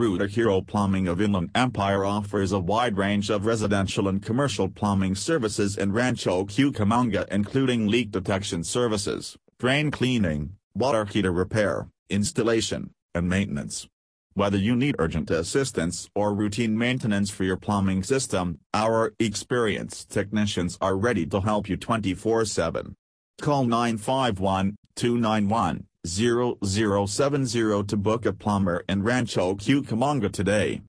Rooter Hero Plumbing of Inland Empire offers a wide range of residential and commercial plumbing services in Rancho Cucamonga including leak detection services, drain cleaning, water heater repair, installation, and maintenance. Whether you need urgent assistance or routine maintenance for your plumbing system, our experienced technicians are ready to help you 24-7. Call 951-291-0070 to book a plumber in Rancho Cucamonga today.